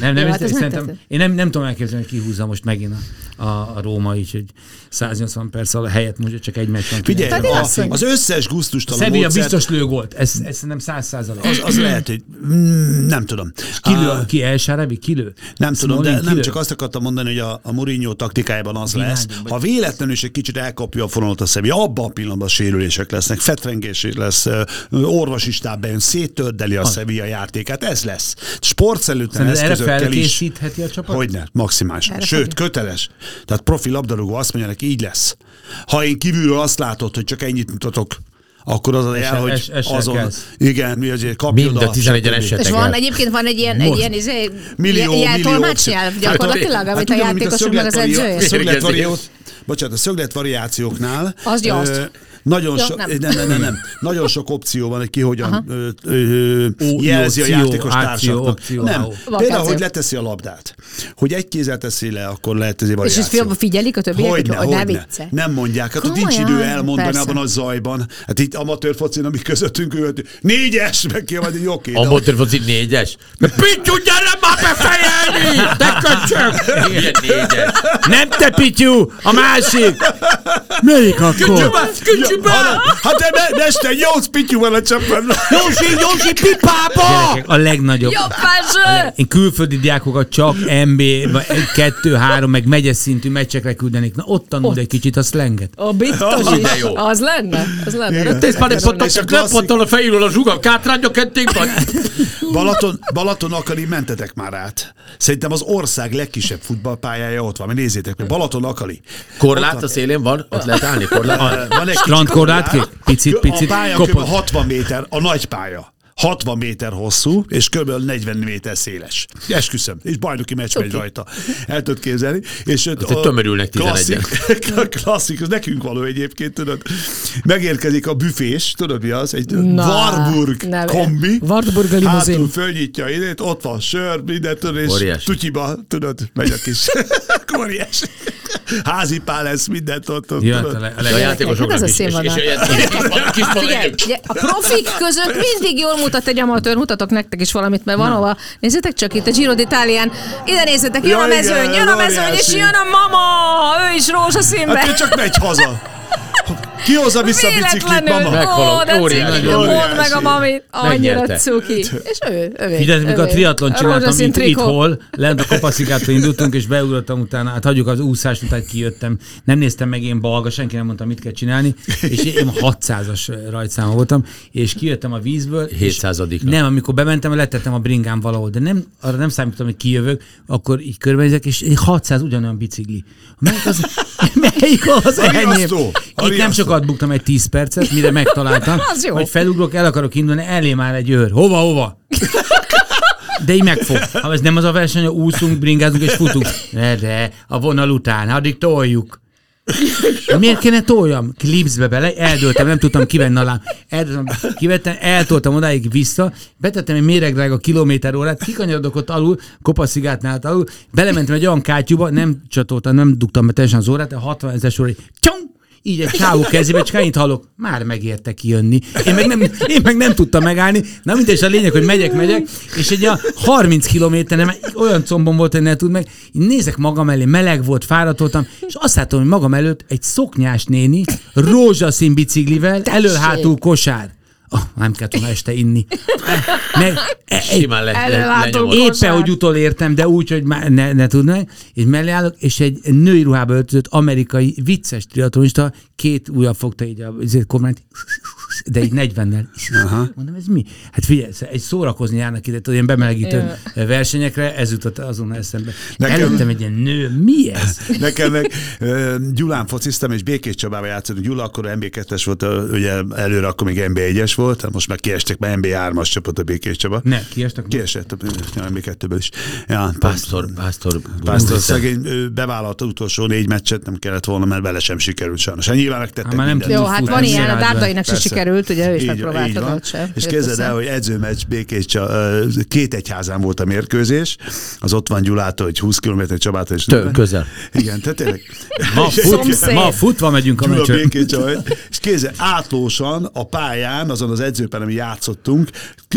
Nem, nem, Jó, ez, hát ez szerintem, megtetszett. én nem, nem tudom elképzelni, hogy kihúzza most megint a, a, a Róma is, hogy 180 perc alatt helyett most csak egy meccs van. Figyelj, a, mondom. az összes gusztustalan Sevilla módszert, biztos lő volt, ez, ez szerintem 100 százalék. az, az lehet, hogy mm, nem tudom. Kilő, Ah, ki Elsárevi, kilő? Nem tudom, de Smalling nem kilő? csak azt akartam mondani, hogy a, a Mourinho taktikájában az Világos lesz, ha véletlenül is egy kicsit elkapja a fonalat a Sevilla, abban a pillanatban sérülések lesznek, fetrengés lesz, orvosi stáb bejön, széttördeli a Sevilla játékát, ez lesz. Szerinted erre eszközökkel is. felkészítheti a csapat? Hogyne, maximálisan. Erre Sőt, köteles. Tehát profi labdarúgó azt mondja neki, így lesz. Ha én kívülről azt látod, hogy csak ennyit mutatok, akkor az a jel, hogy es- azon, kezd. igen, mi azért kapja Mind a 11 eset. És van egyébként van egy ilyen, egy ilyen izé, Millió, ilyen millió tolmácsnyelv gyakorlatilag, Hát amit a játékosok meg az edzője. Bocsánat, a szögletvariációknál Az gyaszt. Nagyon Ja, sok, nem. nem. Nem, nem, nem, nagyon sok opció van, hogy ki hogyan Aha. ö, ö, jelzi a játékos társaknak. Nem, például, hogy leteszi a labdát. Hogy egy kézzel teszi le, akkor lehet ez egy És variáció. ezt fiam- figyelik a többiek, Hogyne, hogy ne hogyne. vicce. Nem mondják, hát ott nincs Komolyan? idő elmondani Persze. abban a zajban. Hát itt amatőr focin, ami közöttünk ült, négyes, meg ki vagy, oké. A de- motorfoci négyes. De Pityu, gyere már befejelni! Te köcsög! Milyen négyes? Nem te, Pityú, a másik! Melyik akkor? Kücsübe, kücsübe! Hát de me- mester, nyolc pityú van a csapatban. Józsi, Józsi, pipába! Gyerekek, a legnagyobb. Jobbás! Én külföldi diákokat csak MB, vagy egy, kettő, három, meg megyes szintű meccsekre küldenék. Na ott tanuld egy kicsit a slanget. A biztos De is. jó. Az lenne. Az lenne. Te már egy És a pattan a a zsuga, kátrányok kették vagy? Balaton, Balaton Akali mentetek már át. Szerintem az ország legkisebb futballpályája ott van. Mert nézzétek meg, Balaton Akali. Korlát a szélén van? Ott lehet állni korlát? Van egy Strandkorlát kicsi ki? Picit, picit A pálya kopott. kb. 60 méter, a nagy pálya. 60 méter hosszú, és kb. 40 méter széles. Esküszöm. És bajnoki meccs megy rajta. El tudod képzelni. És ott Azért tömörülnek 11-en. klasszik, klasszik, az nekünk való egyébként, tudod. Megérkezik a büfés, tudod mi az? Egy Na, Warburg nem- kombi. Warburg a limuzin. Hátul fölnyitja idét, ott van sör, minden, tudod, és Óriási. tutyiba, tudod, megy a kis óriási. Házi pál lesz, mindent ott, ott tudod. a, le, a A játékosoknak Hát ez a is. És, és Figyelj, ugye, a profik között mindig jól mutat egy amatőr, mutatok nektek is valamit, mert van hova. Nézzétek csak itt a Giro d'Italián. Ide nézzetek, jön Ja, a mezőny, jön a mezőny, és jön a mama! Ő is rózsaszínben. Hát ő csak megy haza. Ki hozza vissza a biciklit, mama? Meghalok. Ó, de Óriási. ciki, volt Óriási. meg a mami. Annyira Megnyerte. cuki. És ő, ő. Figyelj, amikor a triatlon csináltam rózsaszín itt, itthol, lent a kopaszikától indultunk, és beugrottam utána, hát hagyjuk az úszás után kijöttem. Nem néztem meg én balga, senki nem mondta, mit kell csinálni, és én 600-as rajtszáma voltam, és kijöttem a vízből. és 700-adikra. Nem, amikor bementem, letettem a bringám valahol, de nem, arra nem számítottam, hogy kijövök, akkor így körbenézek, és 600 ugyanolyan bicikli. Melyik az, melyik az enyém? Itt nem riasztó. Sokat buktam egy 10 percet, mire megtaláltam, Az jó. hogy felugrok, el akarok indulni, elé már egy őr. Hova, hova? De így megfog. Ha ez nem az a verseny, hogy úszunk, bringázunk és futunk. Erre, a vonal után, addig toljuk. Miért kéne toljam? Klipsbe bele, eldöltem, nem tudtam kivenni alá. Eldöltem, kivettem, eltoltam odáig vissza, betettem egy méregdrága kilométer órát, kikanyarodok ott alul, kopaszigátnál alul, belementem egy olyan kátyúba, nem csatoltam, nem dugtam be teljesen az órát, a 60 ezer csong, így egy csávó kezébe, csak ennyit hallok, már megérte kijönni. Én meg nem, én meg nem tudtam megállni. Na mindegy, a lényeg, hogy megyek, megyek, és egy a 30 kilométeren olyan combom volt, hogy ne tud meg. Én nézek magam elé, meleg volt, fáradt voltam, és azt látom, hogy magam előtt egy szoknyás néni, rózsaszín biciklivel, elől-hátul kosár. Oh, nem kellett volna este inni. Meg, e- egy, Simán le, le, Éppen, hogy utolértem, de úgy, hogy már ne, ne tudnak, és mellé állok, és egy női ruhába öltözött amerikai vicces triatlonista két ujjal fogta így a ezért de egy 40-nel. Mondom, ez mi? Hát figyelj, egy szórakozni járnak ide, tudod, ilyen bemelegítő versenyekre, ez jutott azon eszembe. Nekem- Előttem egy ilyen nő, mi ez? Nekem meg Gyulán fociztam, és Békés Csabába játszottunk. Gyula akkor MB2-es volt, ugye előre akkor még MB1-es volt, hát most már kiestek, mert MB3-as csapat a Békés Csaba. Ne, kiestek? Kiesett a MB2-ből is. Ja, Pásztor, pásztor. Pásztor szegény bevállalta utolsó négy meccset, nem kellett volna, mert vele sem sikerült sajnos. Hát nyilván megtettek Hát már nem. Jó, hát van ilyen, a. Dárdainak se Persze. Sikerült, ugye ő is Így- megpróbálta, így de van. ott se. És képzeld el, hogy edzőmeccs Békés két egyházán volt a mérkőzés, az ott van Gyulától, hogy 20 km Csabától. És Tő, közel. Igen, tehát tényleg. Ma, És- fut, ma futva megyünk a meccsre. Békés Csaba, és kézzel átlósan a pályán, azon az edzőpen, ami játszottunk,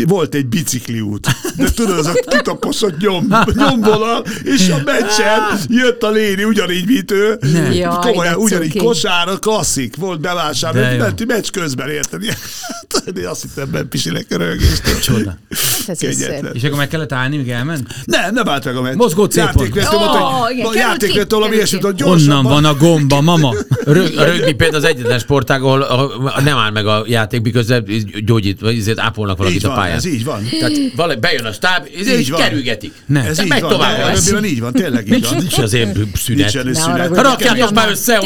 volt egy bicikliút. De tudod, az a kitaposott nyom, nyomvonal, és a meccsen jött a léni ugyanígy, mint ő. Jaj, Komolyan, ugyanígy kosár, klasszik, volt bevásárló, meccs közben, érted? Én azt hittem, ben pisilek a rögést. Csoda. Hát ez. És akkor meg kellett állni, míg elment? Nem, nem állt meg a meccs. Mozgó célpont. Ki, valami ilyesmit, gyorsabban. Onnan van a gomba, mama. Rög, a rögbi például az egyetlen sportág, ahol a, nem áll meg a játék, miközben gyógyít, vagy ezért ápolnak valakit Így a van, pályán. ez így van. Tehát valami, bejön a stáb, ezért Így van. kerülgetik. Ne. Ez így megy van. tovább. Ez így van, tényleg így Nincs, van. nincs azért szünet. Nincsen Ne szünet. Rakjátok már össze a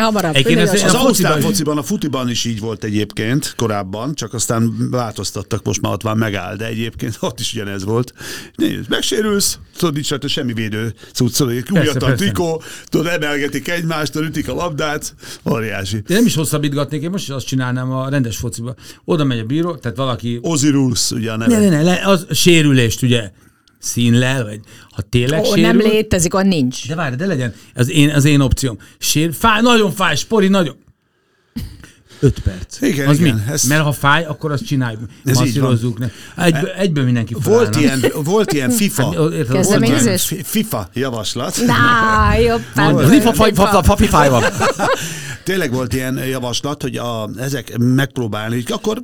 hamarabb. Egyébként ez- Az. Ausztrál fociban, a futiban is így volt egyébként korábban, csak aztán változtattak, most már ott van megáll, de egyébként ott is ugyanez volt. Nézd, megsérülsz, tudod, nincs rajta semmi védő cucc, tudod, egy újat a trikó, tudod, emelgetik egymást, ütik a labdát, óriási. Én nem is hosszabbítgatnék, én most is azt csinálnám a rendes fociba. Oda megy a bíró, tehát valaki... Ozirus, ugye a neve. Ne, ne, ne, az sérülést, ugye, színlel, vagy ha tényleg Ó, sérül. nem létezik, olyan nincs. De várj, de legyen, az én, az én opcióm. Sér, fáj, nagyon fáj, spori, nagyon. Öt perc. Igen, az igen, mi? ezt- Mert ha fáj, akkor azt csináljuk. Ez Masszírozzuk. Ne. Egyből, egyből mindenki Volt felállna. ilyen, volt ilyen FIFA, Hát, érted, volt ilyen- fi- FIFA javaslat. Na, jobb. Mondod. Rifa, faj, fa, fa, fafi fáj van. Tényleg volt ilyen javaslat, hogy a, ezek megpróbálni, akkor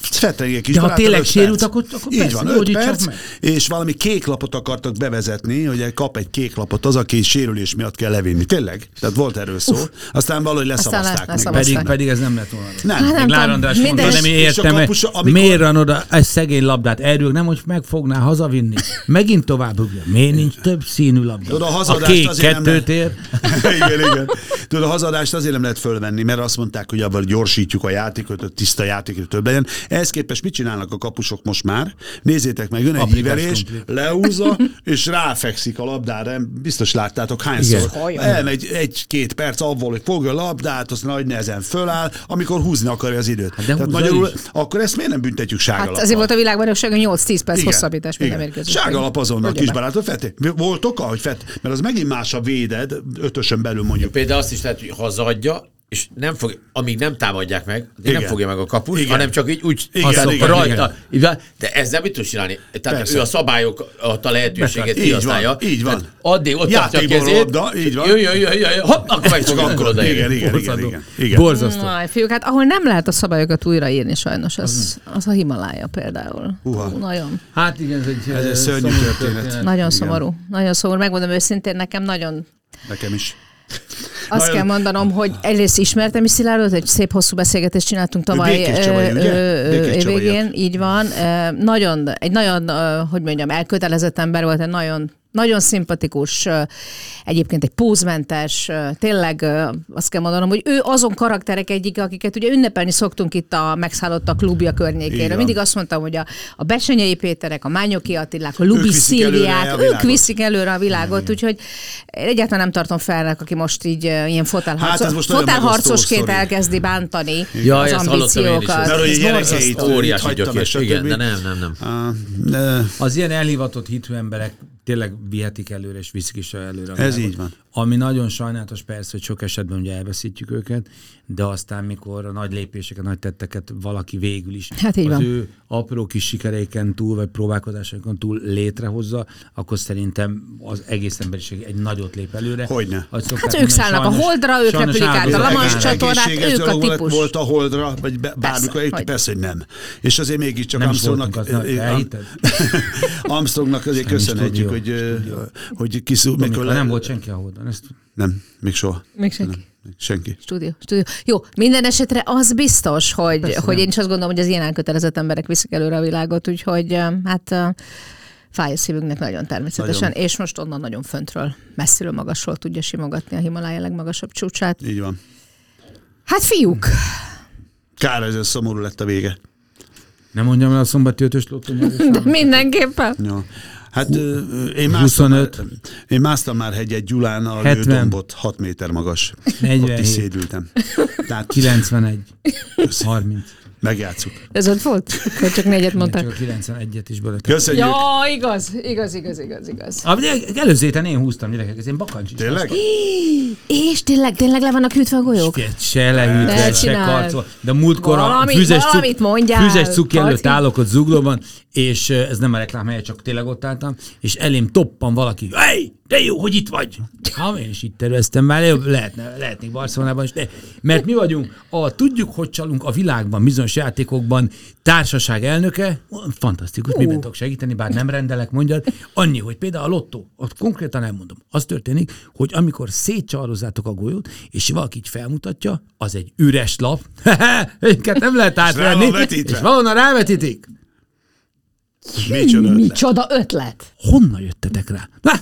fetteljék is. De ha tényleg sérült, akkor- akkor Így persze, van, öt gyógyítsak perc, meg. és valami kék lapot akartak bevezetni, hogy kap egy kék lapot az, aki sérülés miatt kell levinni. Tényleg? Tehát volt erről szó. Aztán valahogy leszavazták. le- még. leszavazták. Pedig, pedig ez nem lett volna. Nem. Hát nem Lár András mondta, nem értem, kapusa, amikor... miért ran oda egy szegény labdát? Erről nem, hogy megfogná hazavinni. Megint tovább rúgja. Miért nincs több színű labda? Tudod, a a hazadást kék azért nem kettőt lehet- ér. igen, igen. Tudod, a hazadást azért nem lehet fölvenni, mert azt mondták, hogy abban gyorsítjuk a játékot, hogy tiszta játékot több legyen. Ehhez képest mit csinálnak a kapusok most már? Nézzétek meg, jön egy krumpli. leúzza, és ráfekszik a labdára. Biztos láttátok hányszor. Igen. Elmegy egy-két perc avval, hogy fogja a labdát, aztán nagy nehezen föláll, amikor húzni akarja az időt. de Tehát magyarul, is. akkor ezt miért nem büntetjük sárga Hát azért volt a világbajnokságon 8-10 perc hosszabbítás minden mérkőzés. Sárga lap azonnal, Ugye kis be. barátom, fett. Volt oka, hogy fett? Mert az megint más a véded, ötösön belül mondjuk. Például azt is lehet, hogy hazaadja, és nem fog, amíg nem támadják meg, de nem Igen. fogja meg a kapus, Igen. hanem csak így úgy Igen, azok igen, rajta. Igen. De ezzel mit tud csinálni? Tehát Persze. ő a szabályok a lehetőséget Így kihasználja. van, így van. Tehát Addig ott tartja a kezét. labda, így van. Jöjj, jöjj, jöjj, jöjj, hopp, akkor meg fog akkor odaérni. Igen, igen, igen, igen, igen. Borzasztó. Na, fiúk, hát ahol nem lehet a szabályokat újraírni sajnos, az, az a Himalája például. Uha. Nagyon, Hát igen, ez egy, Ez egy eh, szörnyű történet. nagyon Igen. szomorú. Nagyon szomorú. Megmondom őszintén, nekem nagyon Nekem is. Azt Nagyon- kell mondanom, hogy egyrészt ismertem is Szilárdot, egy szép hosszú beszélgetést csináltunk tavaly végén, így van. Nagyon, egy nagyon, hogy mondjam, elkötelezett ember volt, egy nagyon nagyon szimpatikus, egyébként egy pózmentes, tényleg azt kell mondanom, hogy ő azon karakterek egyik, akiket ugye ünnepelni szoktunk itt a megszállottak klubja környékére. Mindig azt mondtam, hogy a, a Besenyei Péterek, a Mányoki Attilák, a Lubi Szilviák, ők viszik előre a világot, úgyhogy egyáltalán nem tartom felnek, aki most így ilyen Hát fotelharcos, fotelharcosként sztori. elkezdi bántani Jaj, az ambíciókat. Mert hogy gyerekeit Óriási gyökér. Igen, de nem, nem, nem. De- Az ilyen elhivatott hitű emberek tényleg vihetik előre, és viszik is előre. a Ez így van. Ami nagyon sajnálatos persze, hogy sok esetben ugye elveszítjük őket, de aztán, mikor a nagy lépéseket, nagy tetteket valaki végül is Hát így az van. ő apró kis sikereiken túl, vagy próbálkozásokon túl létrehozza, akkor szerintem az egész emberiség egy nagyot lép előre. Hogyne. Hát ők mondani, szállnak a sajnos- Holdra, ők repülik át a állnak. csatornát, ők a típus. Volt a holdra, vagy bármikor Persze, persze, hogy nem. És azért mégiscsak Armstrongnak? Armstrongnak azért köszönhetjük, hogy, eh, hogy kiszúr, Amikor nem volt senki a Holdon. Ezt Nem, még soha. Még senki. Nem, senki. Stúdió, stúdió. Jó, minden esetre az biztos, hogy, hogy én is azt gondolom, hogy az ilyen elkötelezett emberek viszik előre a világot, úgyhogy hát fáj a szívünknek nagyon természetesen, Nagyon. nagyon. és most onnan nagyon föntről, messziről magasról tudja simogatni a Himalája legmagasabb csúcsát. Így van. Hát fiúk, Kár, ez szomorú lett a vége. nem mondjam el a szombati ötös lottó de mindenképpen. Ja. Hát én másztam, 25. már, én másztam már hegyet Gyulán, a 70. lődombot 6 méter magas. Ott 47. is szédültem. Tehát 91. 30. megjátszuk. Ez ott volt? Akkor csak négyet Csak mondták. a 91-et is beletettem. Köszönjük. Ja, igaz, igaz, igaz, igaz, igaz. A, de előző héten én húztam gyerekek, ez én bakancs. Tényleg? És tényleg, tényleg le vannak hűtve a golyók? Se, se lehűtve, se karcol. De múltkor a füzes, valamit mondjál, füzes cuki előtt állok ott zuglóban, és ez nem a reklám helye, csak tényleg ott álltam, és elém toppan valaki, hey, de jó, hogy itt vagy. Ha én is itt terveztem már, jobb, lehetne, lehetnék Barcelonában is, de, mert mi vagyunk, a tudjuk, hogy csalunk a világban, bizonyos játékokban társaság elnöke, fantasztikus, miben tudok segíteni, bár nem rendelek, mondjad, annyi, hogy például a lottó, ott konkrétan elmondom, az történik, hogy amikor szétcsalozzátok a golyót, és valaki így felmutatja, az egy üres lap, őket nem lehet átvenni, és valahonnan rávetítik. Micsoda ötlet. Micsoda ötlet! Honnan jöttetek rá? Na,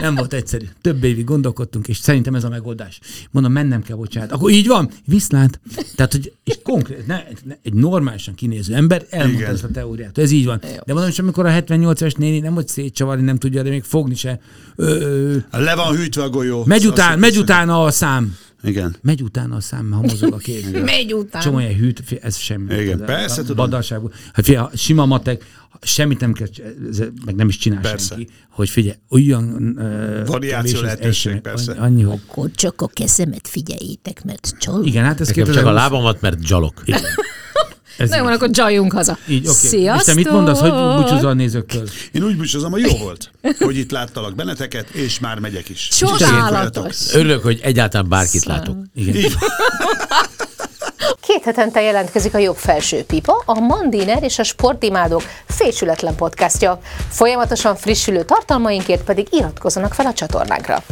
nem volt egyszerű. Több évig gondolkodtunk, és szerintem ez a megoldás. Mondom, mennem kell, bocsánat. Akkor így van, viszlát. Tehát, hogy és konkrét, ne, ne, egy normálisan kinéző ember elmondta ezt a teóriát. Ez így van. De mondom, és amikor a 78 es néni nem hogy szétcsavarni, nem tudja, de még fogni se. Ö, ö, Le van hűtve a golyó. megy után, megy utána a szám. Igen. Megy utána a szám, ha mozog a kép. Megy után. Csomó ilyen hűt, ez semmi. Igen, Ez persze, a tudom. Badalságú. Hát ha sima matek, semmit nem kell, ez- meg nem is csinál Persze. senki, hogy figyelj, olyan uh, Variáció lehetőség, persze. Annyi, hogy Akkor csak a kezemet figyeljétek, mert csal. igen, hát ez Nekem csak a 2020 lábamat, mert zsalok. Ez Na jó, akkor csaljunk haza. Így. És Sziasztok! te mit mondasz, hogy búcsúzol a nézőktől? Én úgy búcsúzom, hogy jó volt, hogy itt láttalak benneteket, és már megyek is. Csodálatos. Örülök, hogy egyáltalán bárkit látok. Igen. Így. Két hetente jelentkezik a Jobb Felső Pipa, a Mandiner és a Sportimádók fésületlen podcastja. Folyamatosan frissülő tartalmainkért pedig iratkozzanak fel a csatornánkra.